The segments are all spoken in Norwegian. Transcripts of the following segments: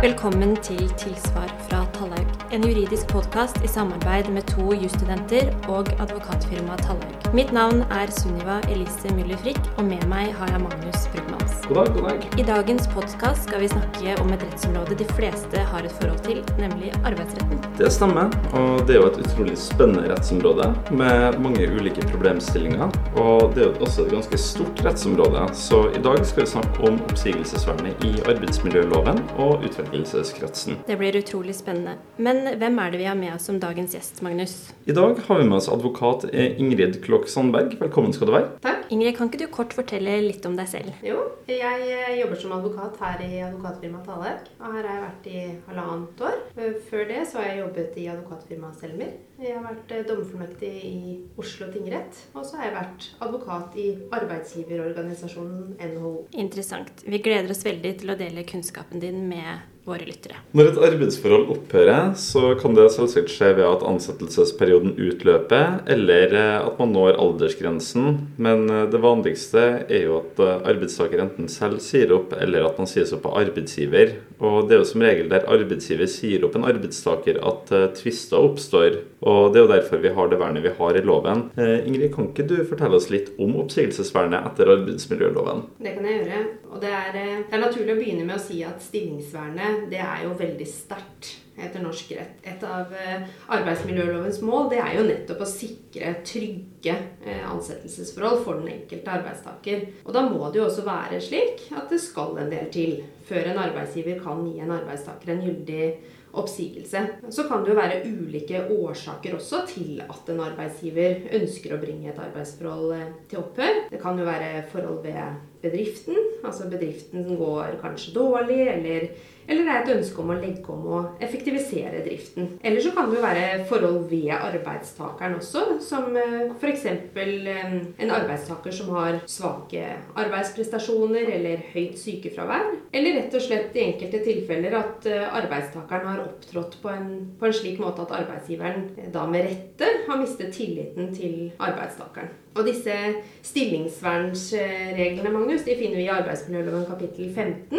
Velkommen til Tilsvar fra Tallaug. En juridisk podkast i samarbeid med to jusstudenter og advokatfirmaet Tallaug. Mitt navn er Sunniva Elise Müller Frikk, og med meg har jeg Magnus Brugmans. God dag, god dag. I dagens podkast skal vi snakke om et rettsområde de fleste har et forhold til, nemlig arbeidsretten. Det stemmer, og det er jo et utrolig spennende rettsområde med mange ulike problemstillinger. Og det er jo også et ganske stort rettsområde, så i dag skal vi snakke om oppsigelsesvernet i arbeidsmiljøloven og utvelgelseskretsen. Det blir utrolig spennende. Men hvem er det vi har med oss som dagens gjest, Magnus? I dag har vi med oss advokat Ingrid Klokk Sandberg. Velkommen skal du være. Takk. Ingrid, kan ikke du kort fortelle litt om deg selv? Jo, jeg eh, jobber som advokat her i advokatfirmaet Talek. Og her har jeg vært i halvannet år. Eh, Før det så har jeg jobbet i advokatfirmaet Selmer. Jeg har vært eh, dommerfullmektig i Oslo tingrett. Og så har jeg vært advokat i arbeidsgiverorganisasjonen NHO. Interessant. Vi gleder oss veldig til å dele kunnskapen din med våre lyttere. Når et arbeidsforhold opphører, så kan det selvsagt skje ved at ansettelsesperioden utløper, eller eh, at man når aldersgrensen. Men eh, det vanligste er jo at eh, arbeidstaker enten selv sier opp, eller at man sies opp av arbeidsgiver. Og det er jo som regel der arbeidsgiver sier opp en arbeidstaker at uh, tvister oppstår. Og det er jo derfor vi har det vernet vi har i loven. Uh, Ingrid, kan ikke du fortelle oss litt om oppsigelsesvernet etter arbeidsmiljøloven? Det kan jeg gjøre. Og det er, eh, det er naturlig å begynne med å si at stillingsvernet det er jo veldig sterkt etter norsk rett. Et av eh, arbeidsmiljølovens mål det er jo nettopp å sikre trygge eh, ansettelsesforhold for den enkelte arbeidstaker. Og da må det jo også være slik at det skal en del til før en arbeidsgiver kan gi en arbeidstaker en gyldig oppsigelse. Så kan det jo være ulike årsaker også til at en arbeidsgiver ønsker å bringe et arbeidsforhold eh, til opphør. Det kan jo være forhold ved bedriften. Altså bedriften går kanskje dårlig, eller, eller det er et ønske om å legge om og effektivisere driften. Eller så kan det jo være forhold ved arbeidstakeren også, som f.eks. en arbeidstaker som har svake arbeidsprestasjoner eller høyt sykefravær. Eller rett og slett i enkelte tilfeller at eh, arbeidstakeren har opptrådt på en, på en slik måte at arbeidsgiveren eh, da med rette har mistet tilliten til arbeidstakeren. Og disse stillingsvernsreglene Magnus, de finner vi i arbeidsmiljøloven kapittel 15,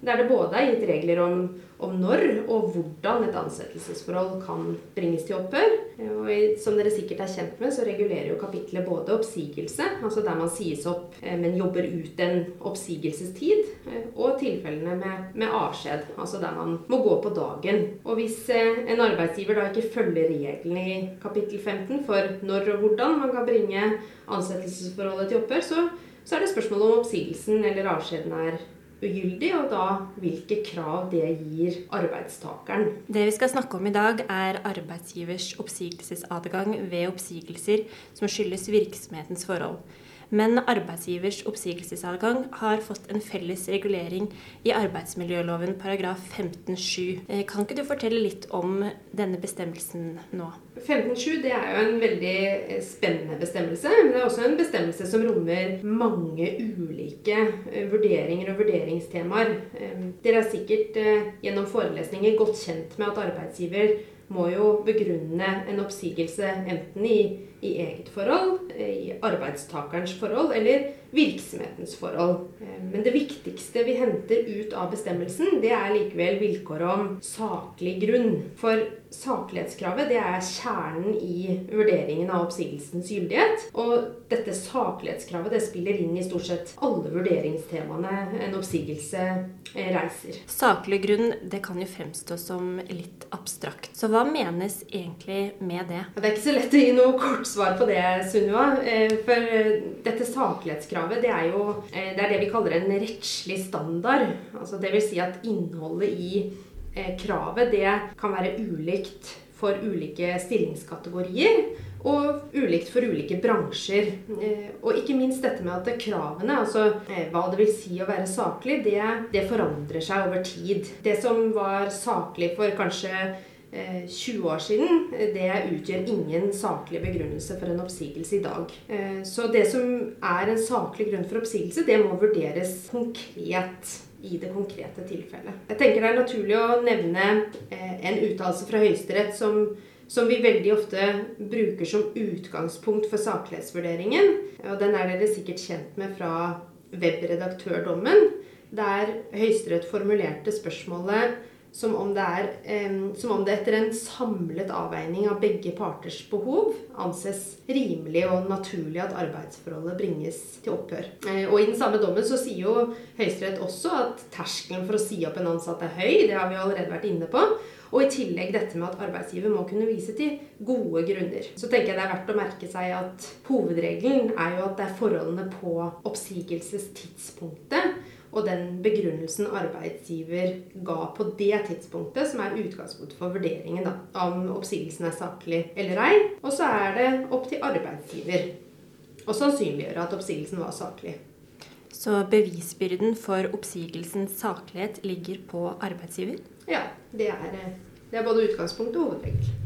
der det både er gitt regler om, om når og hvordan et ansettelsesforhold kan bringes til opphør. Og som dere sikkert er kjent med, så regulerer jo kapittelet både oppsigelse, altså der man sies opp, eh, men jobber ut en oppsigelsestid, eh, og tilfellene med, med avskjed, altså der man må gå på dagen. Og hvis eh, en arbeidsgiver da ikke følger reglene i kapittel 15 for når og hvordan man kan bringe ansettelsesforholdet til opphør, så, så er det spørsmålet om oppsigelsen eller avskjeden er ugyldig, og da hvilke krav det gir arbeidstakeren. Det vi skal snakke om i dag, er arbeidsgivers oppsigelsesadgang ved oppsigelser som skyldes virksomhetens forhold. Men arbeidsgivers oppsigelsesadgang har fått en felles regulering i arbeidsmiljøloven paragraf 15-7. Eh, kan ikke du fortelle litt om denne bestemmelsen nå? 15-7 det er jo en veldig eh, spennende bestemmelse. Men det er også en bestemmelse som rommer mange ulike eh, vurderinger og vurderingstemaer. Dere er sikkert gjennom forelesninger godt kjent med at arbeidsgiver må jo begrunne en oppsigelse enten i i eget forhold, i arbeidstakerens forhold eller virksomhetens forhold. Eh, men det viktigste vi henter ut av bestemmelsen, det er likevel vilkåret om saklig grunn. For saklighetskravet det er kjernen i vurderingen av oppsigelsens gyldighet. Og dette saklighetskravet det spiller inn i stort sett alle vurderingstemaene en oppsigelse eh, reiser. Saklig grunn det kan jo fremstå som litt abstrakt. Så hva menes egentlig med det? Det er ikke så lett å gi noe kort svar på det, Sunniva. Eh, for dette saklighetskravet det er jo eh, det, er det vi kaller en rettslig standard. Altså vil si at innholdet i eh, kravet det kan være ulikt for ulike stillingskategorier. Og ulikt for ulike bransjer. Eh, og ikke minst dette med at kravene, altså hva det vil si å være saklig, det, det forandrer seg over tid. Det som var saklig for kanskje 20 eh, år siden, det utgjør ingen saklig begrunnelse for en oppsigelse i dag. Eh, så det som er en saklig grunn for oppsigelse, det må vurderes konkret i det konkrete tilfellet. Jeg tenker det er naturlig å nevne eh, en uttalelse fra Høyesterett som, som vi veldig ofte bruker som utgangspunkt for saklighetsvurderingen. Og den er dere sikkert kjent med fra webredaktørdommen, der Høyesterett formulerte spørsmålet som om, er, eh, som om det etter en samlet avveining av begge parters behov anses rimelig og naturlig at arbeidsforholdet bringes til opphør. Eh, og I den samme dommen så sier jo Høyesterett også at terskelen for å si opp en ansatt er høy. Det har vi allerede vært inne på. Og i tillegg dette med at arbeidsgiver må kunne vise til gode grunner. Så tenker jeg det er verdt å merke seg at hovedregelen er jo at det er forholdene på oppsigelsestidspunktet og den begrunnelsen arbeidsgiver ga på det tidspunktet, som er utgangspunktet for vurderingen da, om oppsigelsen er saklig eller ei. Og så er det opp til arbeidsgiver å sannsynliggjøre at oppsigelsen var saklig. Så bevisbyrden for oppsigelsens saklighet ligger på arbeidsgiver? Ja, det er, det er både utgangspunkt og hovedregel.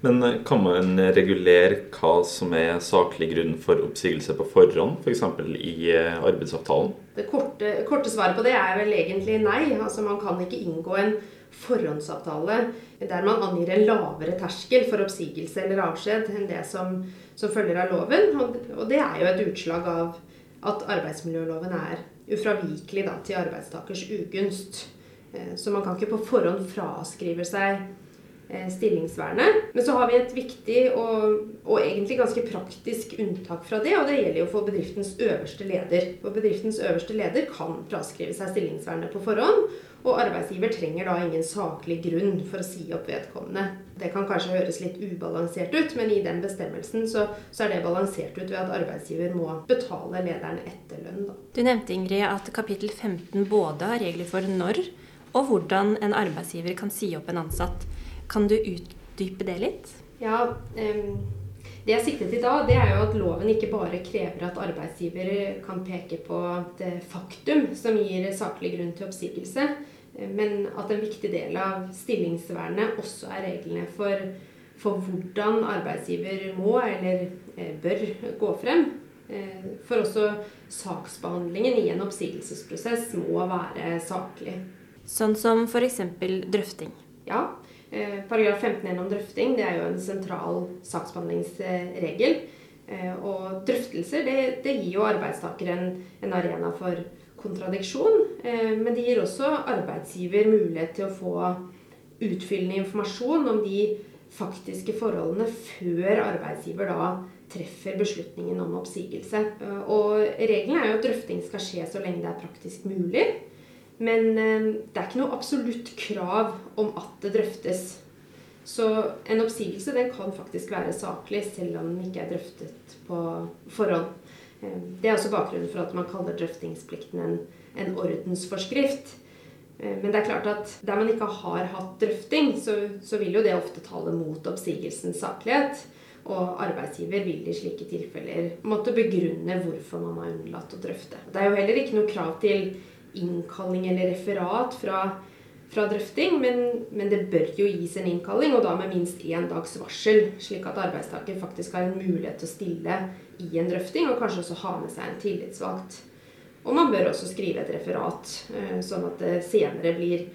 Men eh, kan man regulere hva som er saklig grunn for oppsigelse på forhånd, f.eks. For i eh, arbeidsavtalen? Det korte, korte, svaret på det er vel egentlig nei. Altså Man kan ikke inngå en forhåndsavtale der man angir en lavere terskel for oppsigelse eller avskjed enn det som, som følger av loven. Og, det er jo et utslag av at arbeidsmiljøloven er ufravikelig da, til arbeidstakers ugunst. Eh, så man kan ikke på forhånd fraskrive seg stillingsvernet. Men så har vi et viktig og, og, egentlig ganske praktisk unntak fra det, og det gjelder jo for bedriftens øverste leder. For bedriftens øverste leder kan fraskrive seg stillingsvernet på forhånd, og arbeidsgiver trenger da ingen saklig grunn for å si opp vedkommende. Det kan kanskje høres litt ubalansert ut, men i den bestemmelsen så, så er det balansert ut ved at arbeidsgiver må betale lederen etterlønn. Da. Du nevnte Ingrid, at kapittel 15 både har regler for når og hvordan en arbeidsgiver kan si opp en ansatt. Kan du utdype det litt? Ja, um, Det jeg siktet til da, det er jo at loven ikke bare krever at arbeidsgiver kan peke på et faktum som gir saklig grunn til oppsigelse, men at en viktig del av stillingsvernet også er reglene for, for hvordan arbeidsgiver må eller eh, bør gå frem. Eh, for også saksbehandlingen i en oppsigelsesprosess må være saklig. Sånn som f.eks. drøfting. Ja, Eh, paragraf 15 om drøfting det er jo en sentral saksbehandlingsregel. Eh, og drøftelser det, det gir jo arbeidstakere en arena for kontradiksjon. Eh, men det gir også arbeidsgiver mulighet til å få utfyllende informasjon om de faktiske forholdene før arbeidsgiver da treffer beslutningen om oppsigelse. Og regelen er jo at drøfting skal skje så lenge det er praktisk mulig. Men eh, det er ikke noe absolutt krav om at det drøftes. Så en oppsigelse den kan faktisk være saklig, selv om den ikke er drøftet på forhånd. Eh, det er også bakgrunnen for at man kaller drøftingsplikten en, en ordensforskrift. Eh, men det er klart at der man ikke har hatt drøfting, så, så vil jo det ofte tale mot oppsigelsens saklighet. Og arbeidsgiver vil i slike tilfeller måtte begrunne hvorfor man har unnlatt å drøfte. Det er jo heller ikke noe krav til innkalling eller referat fra, fra drøfting, men, men, det bør jo gis en innkalling, og da med minst én dags varsel, slik at arbeidstaker faktisk har en mulighet til å stille i en drøfting, og kanskje også ha med seg en tillitsvalgt. Og man bør også skrive et referat, eh, sånn at det senere blir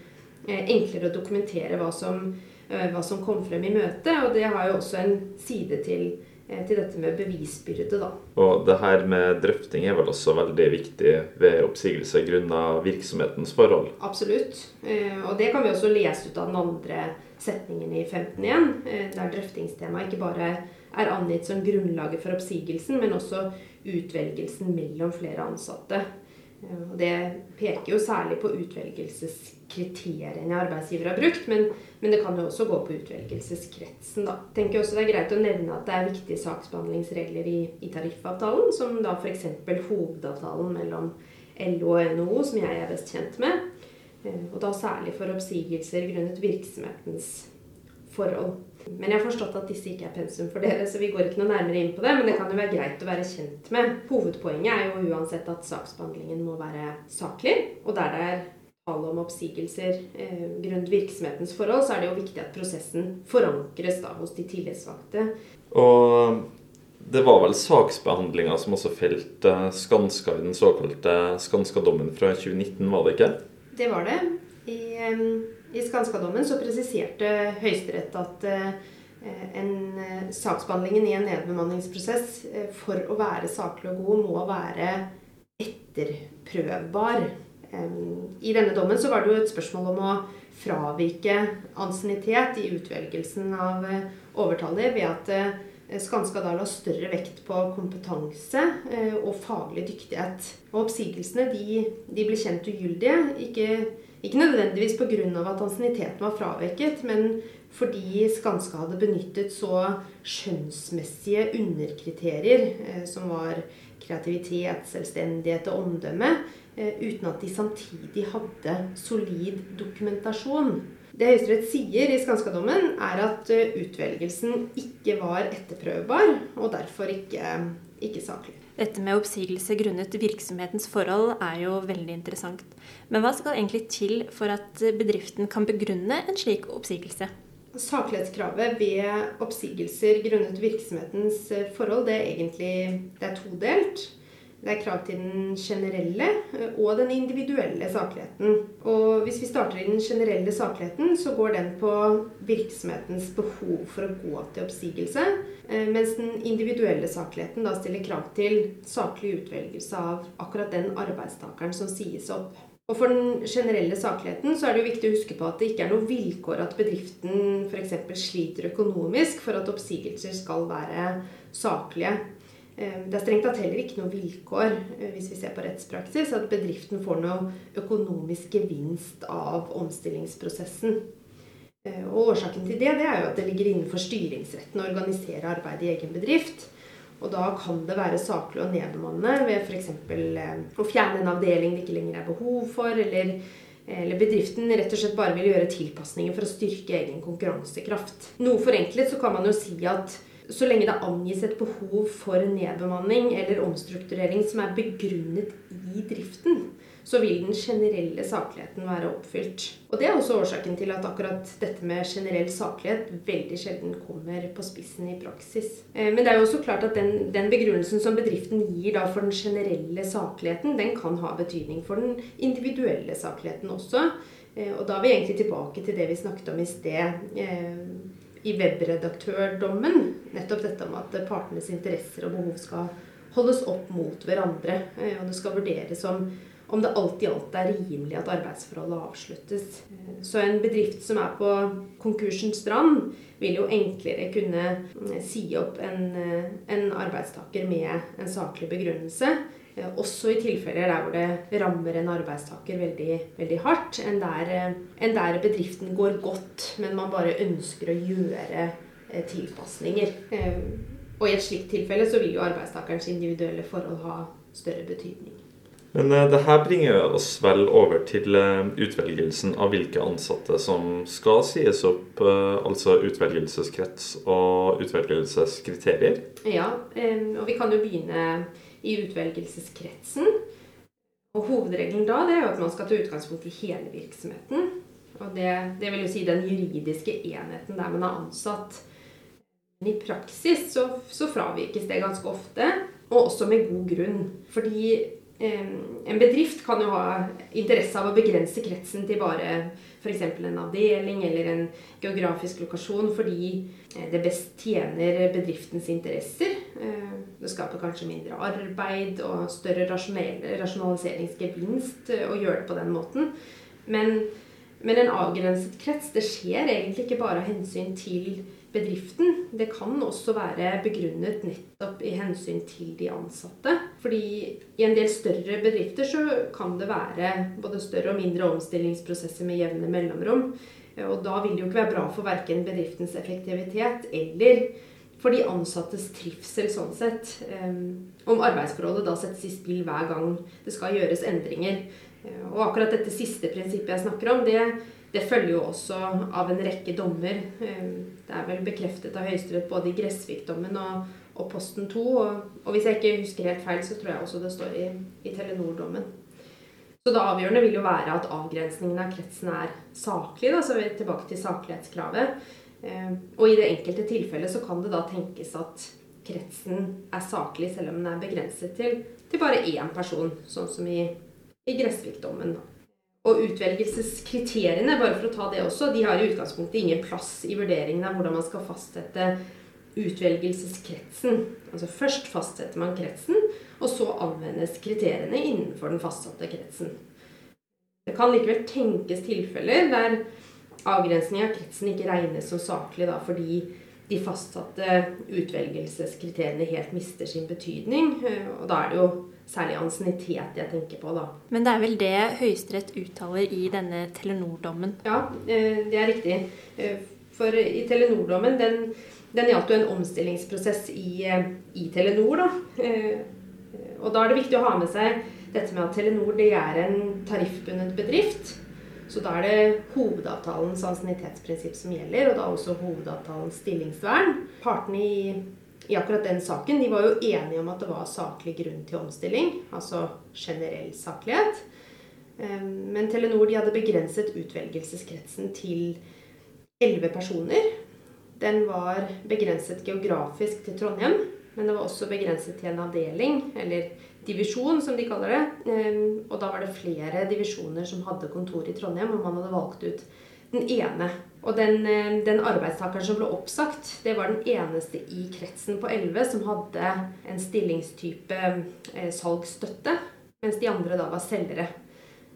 eh, enklere å dokumentere hva som, eh, hva som kom frem i møtet, og det har jo også en side til til dette med bevisbyrde. Da. Og det her med drøfting er vel også veldig viktig ved oppsigelse grunnet virksomhetens forhold? Absolutt. Eh, og det kan vi også lese ut av den andre setningen i 15 igjen, eh, der drøftingstemaet ikke bare er angitt som grunnlaget for oppsigelsen, men også utvelgelsen mellom flere ansatte. Og det peker jo særlig på utvelgelseskriteriene arbeidsgiver har brukt, men, men, det kan jo også gå på utvelgelseskretsen. da. Tenker også Det er greit å nevne at det er viktige saksbehandlingsregler i, i tariffavtalen, som da f.eks. hovedavtalen mellom LO og NHO, som jeg er best kjent med. Eh, og da særlig for oppsigelser grunnet virksomhetens forhold. Men jeg har forstått at disse ikke er pensum for dere, så vi går ikke noe nærmere inn på det. Men det kan jo være greit å være kjent med. Hovedpoenget er jo uansett at saksbehandlingen må være saklig. Og der det er tale om oppsigelser eh, grunnet virksomhetens forhold, så er det jo viktig at prosessen forankres da hos de tillitsvalgte. Og det var vel saksbehandlinga som også felte Skanska i den såkalte Skanska-dommen fra 2019, var det ikke? Det var det. I... Um i Skanska-dommen så presiserte Høyesterett at eh, en, eh, saksbehandlingen i en nedbemanningsprosess eh, for å være saklig og god må være etterprøvbar. I denne dommen så var det jo et spørsmål om å fravike ansiennitet i utvelgelsen av overtallige ved at Skanska da la større vekt på kompetanse og faglig dyktighet. Og oppsigelsene de, de ble kjent ugyldige. Ikke, ikke nødvendigvis pga. at ansienniteten var fraveket, men fordi Skanska hadde benyttet så skjønnsmessige underkriterier, som var kreativitet, selvstendighet og omdømme, Eh, uten at de samtidig hadde solid dokumentasjon. Det Høyesterett sier i Skanska-dommen, er at eh, utvelgelsen ikke var etterprøvbar, og derfor ikke, ikke saklig. Dette med oppsigelse grunnet virksomhetens forhold er jo veldig interessant. Men hva skal egentlig til for at bedriften kan begrunne en slik oppsigelse? Saklighetskravet ved oppsigelser grunnet virksomhetens eh, forhold det er egentlig det er todelt. Det er krav til den generelle eh, og den individuelle sakligheten. Og hvis vi starter i den generelle sakligheten, så går den på virksomhetens behov for å gå til oppsigelse. Eh, mens den individuelle sakligheten da stiller krav til saklig utvelgelse av akkurat den arbeidstakeren som sies opp. Og For den generelle sakligheten så er det jo viktig å huske på at det ikke er noe vilkår at bedriften f.eks. sliter økonomisk for at oppsigelser skal være saklige. Eh, det er strengt tatt heller ikke noe vilkår eh, hvis vi ser på rettspraksis, at bedriften får noe økonomisk gevinst av omstillingsprosessen. Eh, og Årsaken til det, det er jo at det ligger innenfor styringsretten å organisere arbeidet i egen bedrift. Og da kan det være saklig å nedbemanne ved f.eks. å fjerne en avdeling det ikke lenger er behov for, eller, eller bedriften rett og slett bare vil gjøre tilpasninger for å styrke egen konkurransekraft. Noe forenklet så kan man jo si at så lenge det angis et behov for nedbemanning eller omstrukturering som er begrunnet i driften, så vil den generelle sakligheten være oppfylt. Og Det er også årsaken til at akkurat dette med generell saklighet veldig sjelden kommer på spissen i praksis. Eh, men det er jo også klart at den, den begrunnelsen som bedriften gir for den generelle sakligheten, den kan ha betydning for den individuelle sakligheten også. Eh, og da er vi egentlig tilbake til det vi snakket om i sted eh, i webredaktørdommen nettopp dette om at partenes interesser og behov skal holdes opp mot hverandre. Eh, og det skal vurderes om, om det alt i alt er rimelig at arbeidsforholdet avsluttes. Eh, så en bedrift som er på konkursens strand, vil jo enklere kunne eh, si opp en, en arbeidstaker med en saklig begrunnelse også i tilfeller der hvor det rammer en arbeidstaker veldig, veldig hardt, enn der, eh, enn der, bedriften går godt, men man bare ønsker å gjøre eh, tilpasninger. Og i et slikt tilfelle så vil jo arbeidstakerens individuelle forhold ha større betydning. Men det her bringer oss vel over til utvelgelsen av hvilke ansatte som skal sies opp, altså utvelgelseskrets og utvelgelseskriterier? Ja, og vi kan jo begynne i utvelgelseskretsen. Og hovedregelen da det er jo at man skal ta utgangspunkt i hele virksomheten. Og det, det vil jo si den juridiske enheten der man er ansatt. Men i praksis så, så fravikes det ganske ofte, og også med god grunn. Fordi en bedrift kan jo ha interesse av å begrense kretsen til bare f.eks. en avdeling eller en geografisk lokasjon fordi eh, det best tjener bedriftens interesser. Eh, det skaper kanskje mindre arbeid og større rasjonaliseringsgevinst eh, å gjøre det på den måten. Men, men en avgrenset krets det skjer egentlig ikke bare av hensyn til bedriften. Det kan også være begrunnet nettopp i hensyn til de ansatte. Fordi i en del større bedrifter så kan det være både større og mindre omstillingsprosesser med jevne mellomrom. Og da vil det jo ikke være bra for verken bedriftens effektivitet eller for de ansattes trivsel sånn sett. Om arbeidsforholdet da settes i spill hver gang det skal gjøres endringer. Og akkurat dette siste prinsippet jeg snakker om, det, det følger jo også av en rekke dommer. Det er vel bekreftet av Høyesterett både i Gressvik-dommen og, og, Posten 2. Og, og, hvis jeg ikke husker helt feil, så tror jeg også det står i, i Telenor-dommen. Så det avgjørende vil jo være at avgrensningen av kretsen er saklig. Da, så er tilbake til saklighetskravet. Eh, og i det enkelte tilfellet så kan det da tenkes at kretsen er saklig, selv om den er begrenset til, til bare én person, sånn som i, i Gressvik-dommen. Og utvelgelseskriteriene, bare for å ta det også, de har i utgangspunktet ingen plass i vurderingen av hvordan man skal fastsette utvelgelseskretsen. Altså først fastsetter man kretsen, og så anvendes kriteriene innenfor den fastsatte kretsen. Det kan likevel tenkes tilfeller der avgrensning av kretsen ikke regnes som saklig da, fordi de fastsatte utvelgelseskriteriene helt mister sin betydning. Eh, og da er det jo særlig ansiennitet jeg tenker på, da. Men det er vel det Høyesterett uttaler i denne Telenor-dommen? Ja, eh, det er riktig. Eh, for i Telenor-dommen, den, den gjaldt jo en omstillingsprosess i, i Telenor, da. Og da er det viktig å ha med seg dette med at Telenor det er en tariffbundet bedrift. Så da er det hovedavtalens ansiennitetsprinsipp som gjelder, og da også hovedavtalens stillingsvern. Partene i, i, akkurat den saken de var jo enige om at det var saklig grunn til omstilling, altså generell saklighet. Ehm, men Telenor de hadde begrenset utvelgelseskretsen til elleve personer. Den var begrenset geografisk til Trondheim, men det var også begrenset til en avdeling, eller divisjon, som de kaller det. Ehm, og da var det flere divisjoner som hadde kontor i Trondheim, og man hadde valgt ut den ene. Og den, ehm, den arbeidstakeren som ble oppsagt, det var den eneste i kretsen på 11 som hadde en stillingstype eh, salgsstøtte, mens de andre da var selgere.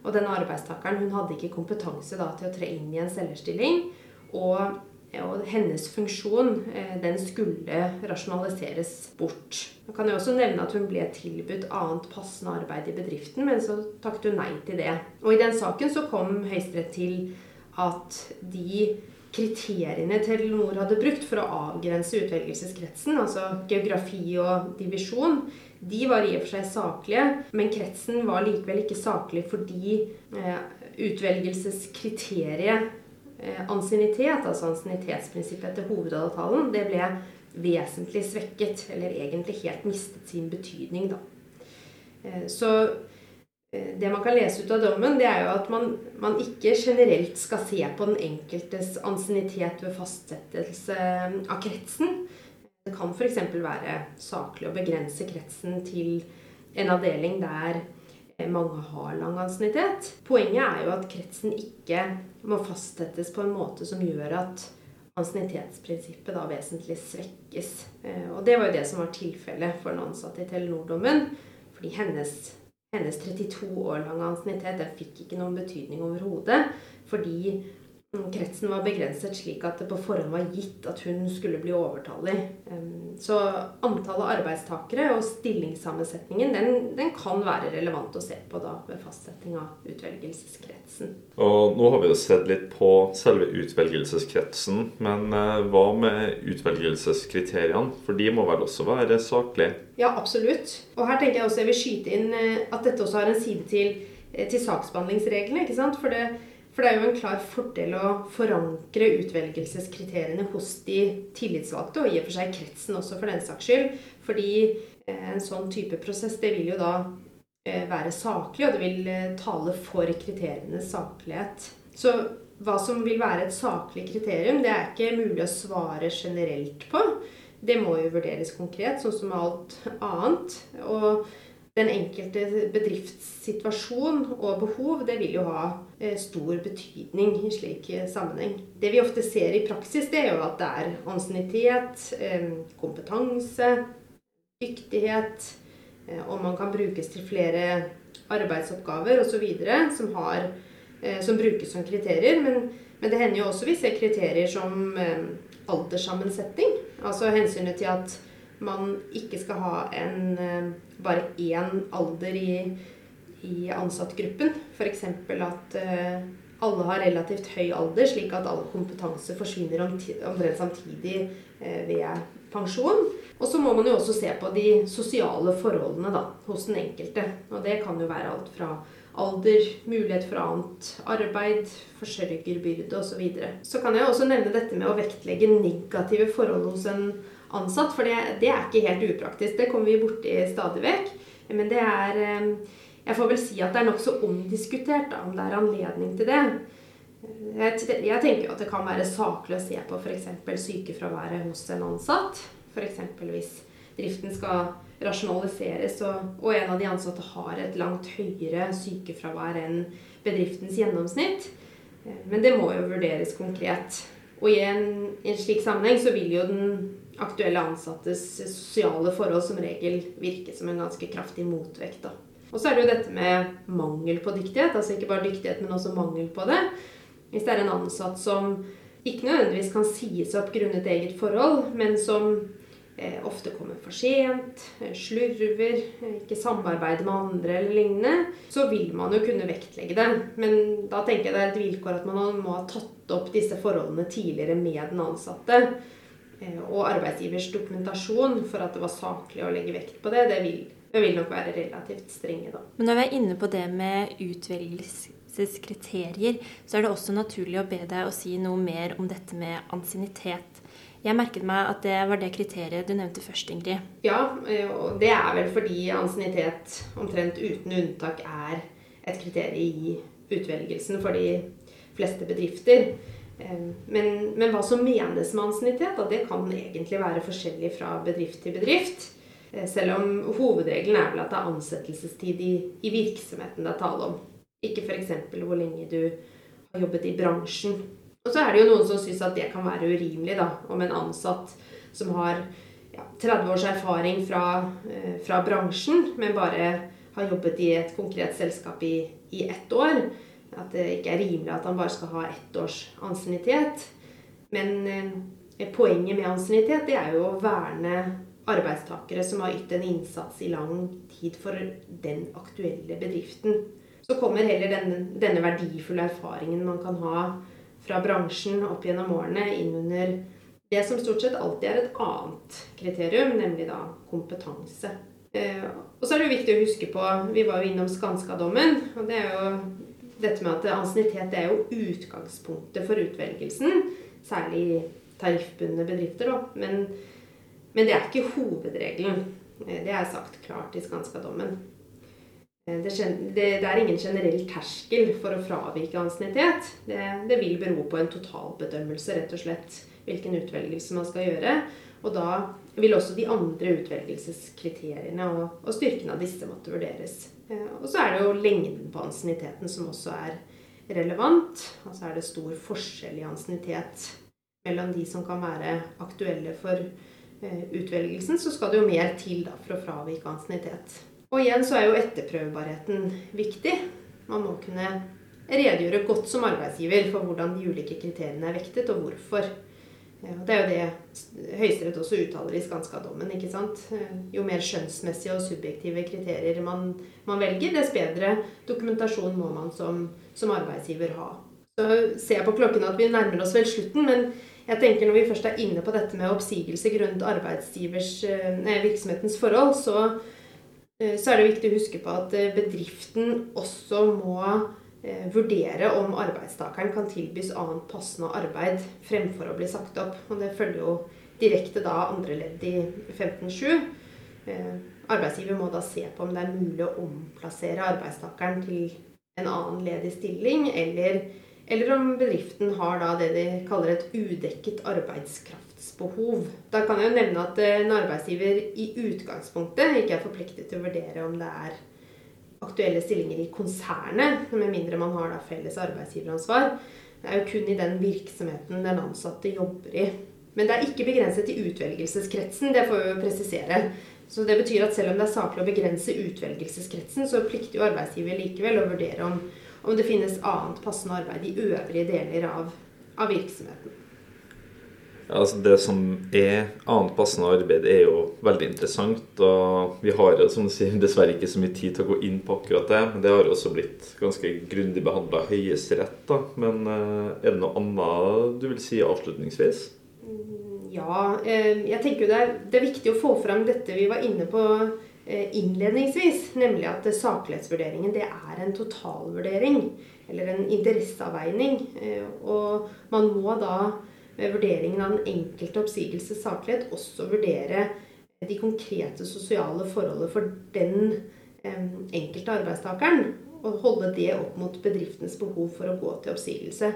Og denne arbeidstakeren hun hadde ikke kompetanse da til å tre inn i en selgerstilling. Og og hennes funksjon eh, den skulle rasjonaliseres bort. Man kan jo også nevne at hun ble tilbudt annet passende arbeid i bedriften, men så takket hun nei til det. Og i den saken så kom Høyesterett til at de kriteriene Telenor hadde brukt for å avgrense utvelgelseskretsen, altså geografi og divisjon, de var i og for seg saklige, men kretsen var likevel ikke saklig fordi eh, utvelgelseskriteriet ansiennitet, altså ansiennitetsprinsippet etter hovedavtalen, det ble vesentlig svekket, eller egentlig helt mistet sin betydning, da. Eh, så eh, det man kan lese ut av dommen, det er jo at man, man ikke generelt skal se på den enkeltes ansiennitet ved fastsettelse av kretsen. Det kan f.eks. være saklig å begrense kretsen til en avdeling der mange har lang ansiennitet. Poenget er jo at kretsen ikke må fastsettes på en måte som gjør at ansiennitetsprinsippet da vesentlig svekkes. Eh, og det var jo det som var tilfellet for den ansatte i Telenor-dommen. Fordi hennes, hennes 32 år lange ansiennitet fikk ikke noen betydning overhodet. Fordi kretsen var begrenset slik at det på forhånd var gitt at hun skulle bli overtallig. Så antallet arbeidstakere og stillingssammensetningen den, den, kan være relevant å se på da ved fastsetting av utvelgelseskretsen. Og Nå har vi jo sett litt på selve utvelgelseskretsen, men eh, hva med utvelgelseskriteriene? For de må vel også være saklige? Ja, absolutt. Og her tenker jeg også jeg vil skyte inn eh, at dette også har en side til, eh, til saksbehandlingsreglene. ikke sant? For det for det er jo en klar fordel å forankre utvelgelseskriteriene hos de tillitsvalgte, og i og for seg kretsen også, for den saks skyld. Fordi eh, en sånn type prosess, det vil jo da eh, være saklig, og det vil eh, tale for kriterienes saklighet. Så hva som vil være et saklig kriterium, det er ikke mulig å svare generelt på. Det må jo vurderes konkret, sånn som alt annet. Og den enkelte bedriftssituasjon og behov, det vil jo ha eh, stor betydning i slik eh, sammenheng. Det vi ofte ser i praksis, det er jo at det er ansiennitet, eh, kompetanse, dyktighet, om man kan brukes til flere arbeidsoppgaver osv. Som, som brukes som kriterier. Men, men, det hender jo også vi ser kriterier som alderssammensetning. Altså hensynet til at man ikke skal ha en, eh, bare én alder i, i ansattgruppen. F.eks. at uh, alle har relativt høy alder, slik at all kompetanse forsvinner omtrent samtidig uh, ved pensjon. Og så må man jo også se på de sosiale forholdene da, hos den enkelte. Og det kan jo være alt fra alder, mulighet for annet arbeid, forsørgerbyrde osv. Så, videre. så kan jeg også nevne dette med å vektlegge negative forhold hos en ansatt. For det, det, er ikke helt upraktisk. Det kommer vi borti stadig vekk. Men det er eh, Jeg får vel si at det er nokså omdiskutert da, om det er anledning til det. Jeg, tenker jo at det kan være saklig å se på f.eks. sykefraværet hos en ansatt. F.eks. hvis driften skal rasjonaliseres, og, og, en av de ansatte har et langt høyere sykefravær enn bedriftens gjennomsnitt. Men det må jo vurderes konkret. Og i en, en slik sammenheng så vil jo den aktuelle ansattes sosiale forhold som regel virke som en ganske kraftig motvekt. Da. Og så er det jo dette med mangel på dyktighet. Altså ikke bare dyktighet, men også mangel på det. Hvis det er en ansatt som ikke nødvendigvis kan sies opp grunnet eget forhold, men som ofte kommer for sent, eh, slurver, eh, ikke samarbeider med andre eller lignende, så vil man jo kunne vektlegge det. Men da tenker jeg det er et vilkår at man må ha tatt opp disse forholdene tidligere med den ansatte. Eh, og arbeidsgivers dokumentasjon for at det var saklig å legge vekt på det, det vil, det vil nok være relativt strenge, da. Men når vi er inne på det med utvelgelseskriterier, så er det også naturlig å be deg å si noe mer om dette med ansiennitet. Jeg merket meg at det var det kriteriet du nevnte først, Ingrid. Ja, eh, og det er vel fordi ansiennitet omtrent uten unntak er et kriterium i utvelgelsen for de fleste bedrifter. Men, men, hva som menes med ansiennitet, det kan egentlig være forskjellig fra bedrift til bedrift. Eh, selv om hovedregelen er vel at det er ansettelsestid i, i virksomheten det er tale om. Ikke f.eks. hvor lenge du har jobbet i bransjen. Og så er det jo noen som syns at det kan være urimelig, da, om en ansatt som har ja, 30 års erfaring fra, eh, fra, bransjen, men bare har jobbet i et konkret selskap i, i ett år, at det ikke er rimelig at han bare skal ha ett års ansiennitet. Men eh, poenget med ansiennitet det er jo å verne arbeidstakere som har ytt en innsats i lang tid for den aktuelle bedriften. Så kommer heller denne, denne verdifulle erfaringen man kan ha fra bransjen opp gjennom årene, inn under det som stort sett alltid er et annet kriterium, nemlig da kompetanse. Eh, og så er det jo viktig å huske på Vi var jo innom Skanska-dommen. og det er jo dette med at ansiennitet er jo utgangspunktet for utvelgelsen. Særlig i tariffbundne bedrifter. Da. Men, men, det er ikke hovedregelen. Eh, det er sagt klart i Skanska-dommen. Eh, det, det, er ingen generell terskel for å fravike ansiennitet. Det, det, vil bero på en totalbedømmelse, rett og slett, hvilken utvelgelse man skal gjøre. Og da vil også de andre utvelgelseskriteriene og, og styrken av disse måtte vurderes. Eh, og så er det jo lengden på ansienniteten som også er relevant. Altså er det stor forskjell i ansiennitet mellom de som kan være aktuelle for eh, utvelgelsen, så skal det jo mer til da, for å fravike ansiennitet. Og igjen så er jo etterprøvbarheten viktig. Man må kunne redegjøre godt som arbeidsgiver for hvordan de ulike kriteriene er vektet, og hvorfor. Det er jo det Høyesterett også uttaler i Skanska-dommen. ikke sant? Jo mer skjønnsmessige og subjektive kriterier man, man, velger, dess bedre dokumentasjon må man som, som, arbeidsgiver ha. Så ser jeg på klokken at vi nærmer oss vel slutten, men jeg tenker når vi først er inne på dette med oppsigelse grunnet arbeidsgivers eh, virksomhetens forhold, så, eh, så er det viktig å huske på at eh, bedriften også må Eh, vurdere om arbeidstakeren kan tilbys annet passende arbeid fremfor å bli sagt opp. Og det følger jo direkte da andre ledd i 15.7. Eh, arbeidsgiver må da se på om det er mulig å omplassere arbeidstakeren til en annen ledig stilling, eller, eller om bedriften har da det de kaller et udekket arbeidskraftsbehov. Da kan jeg jo nevne at en arbeidsgiver i utgangspunktet ikke er forpliktet til å vurdere om det er aktuelle stillinger i konsernet, med mindre man har da felles arbeidsgiveransvar. Det er jo kun i den virksomheten den ansatte jobber i. Men det er ikke begrenset til utvelgelseskretsen, det får vi jo presisere. Så det betyr at selv om det er saklig å begrense utvelgelseskretsen, så plikter jo arbeidsgiver likevel å vurdere om, om det finnes annet passende arbeid i øvrige deler av, av virksomheten. Altså det som er annet passende arbeid, er jo veldig interessant. Og vi har jo som du sier, dessverre ikke så mye tid til å gå inn på akkurat det. Men det har også blitt ganske grundig behandla i Høyesterett. da. Men eh, er det noe annet du vil si avslutningsvis? Mm, ja, eh, jeg tenker jo det er, det er viktig å få fram dette vi var inne på eh, innledningsvis. Nemlig at saklighetsvurderingen det er en totalvurdering. Eller en interesseavveining. Og man må da ved vurderingen av den enkelte oppsigelses saklighet også vurdere de konkrete sosiale forholdet for den enkelte arbeidstakeren. Og holde det opp mot bedriftens behov for å gå til oppsigelse.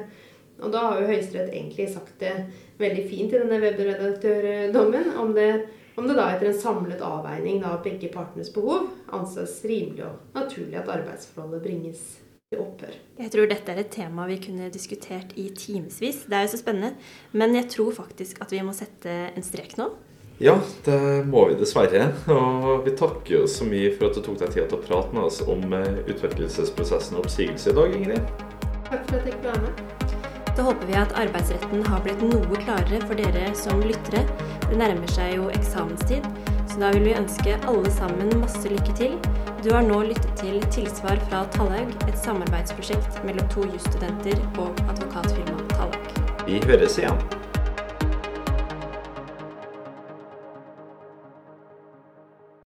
Og da har jo Høyesterett egentlig sagt det veldig fint i denne webredaktørdommen. Om det, om det da etter en samlet avveining av begge partenes behov anses rimelig og naturlig at arbeidsforholdet bringes opphør. Jeg tror dette er et tema vi kunne diskutert i timevis. Det er jo så spennende. Men jeg tror faktisk at vi må sette en strek nå. Ja, det må vi dessverre. Og vi takker jo så mye for at du tok deg tid til å prate med oss om eh, utvelgelsesprosessen og oppsigelse i dag, Ingrid. Takk for at jeg fikk være med. Da håper vi at arbeidsretten har blitt noe klarere for dere som lyttere. Det nærmer seg jo eksamenstid, så da vil vi ønske alle sammen masse lykke til. Du har nå lyttet til Tilsvar fra Tallaug, et samarbeidsprosjekt mellom to jusstudenter og advokatfirmaet Tallaug. Vi høres igjen.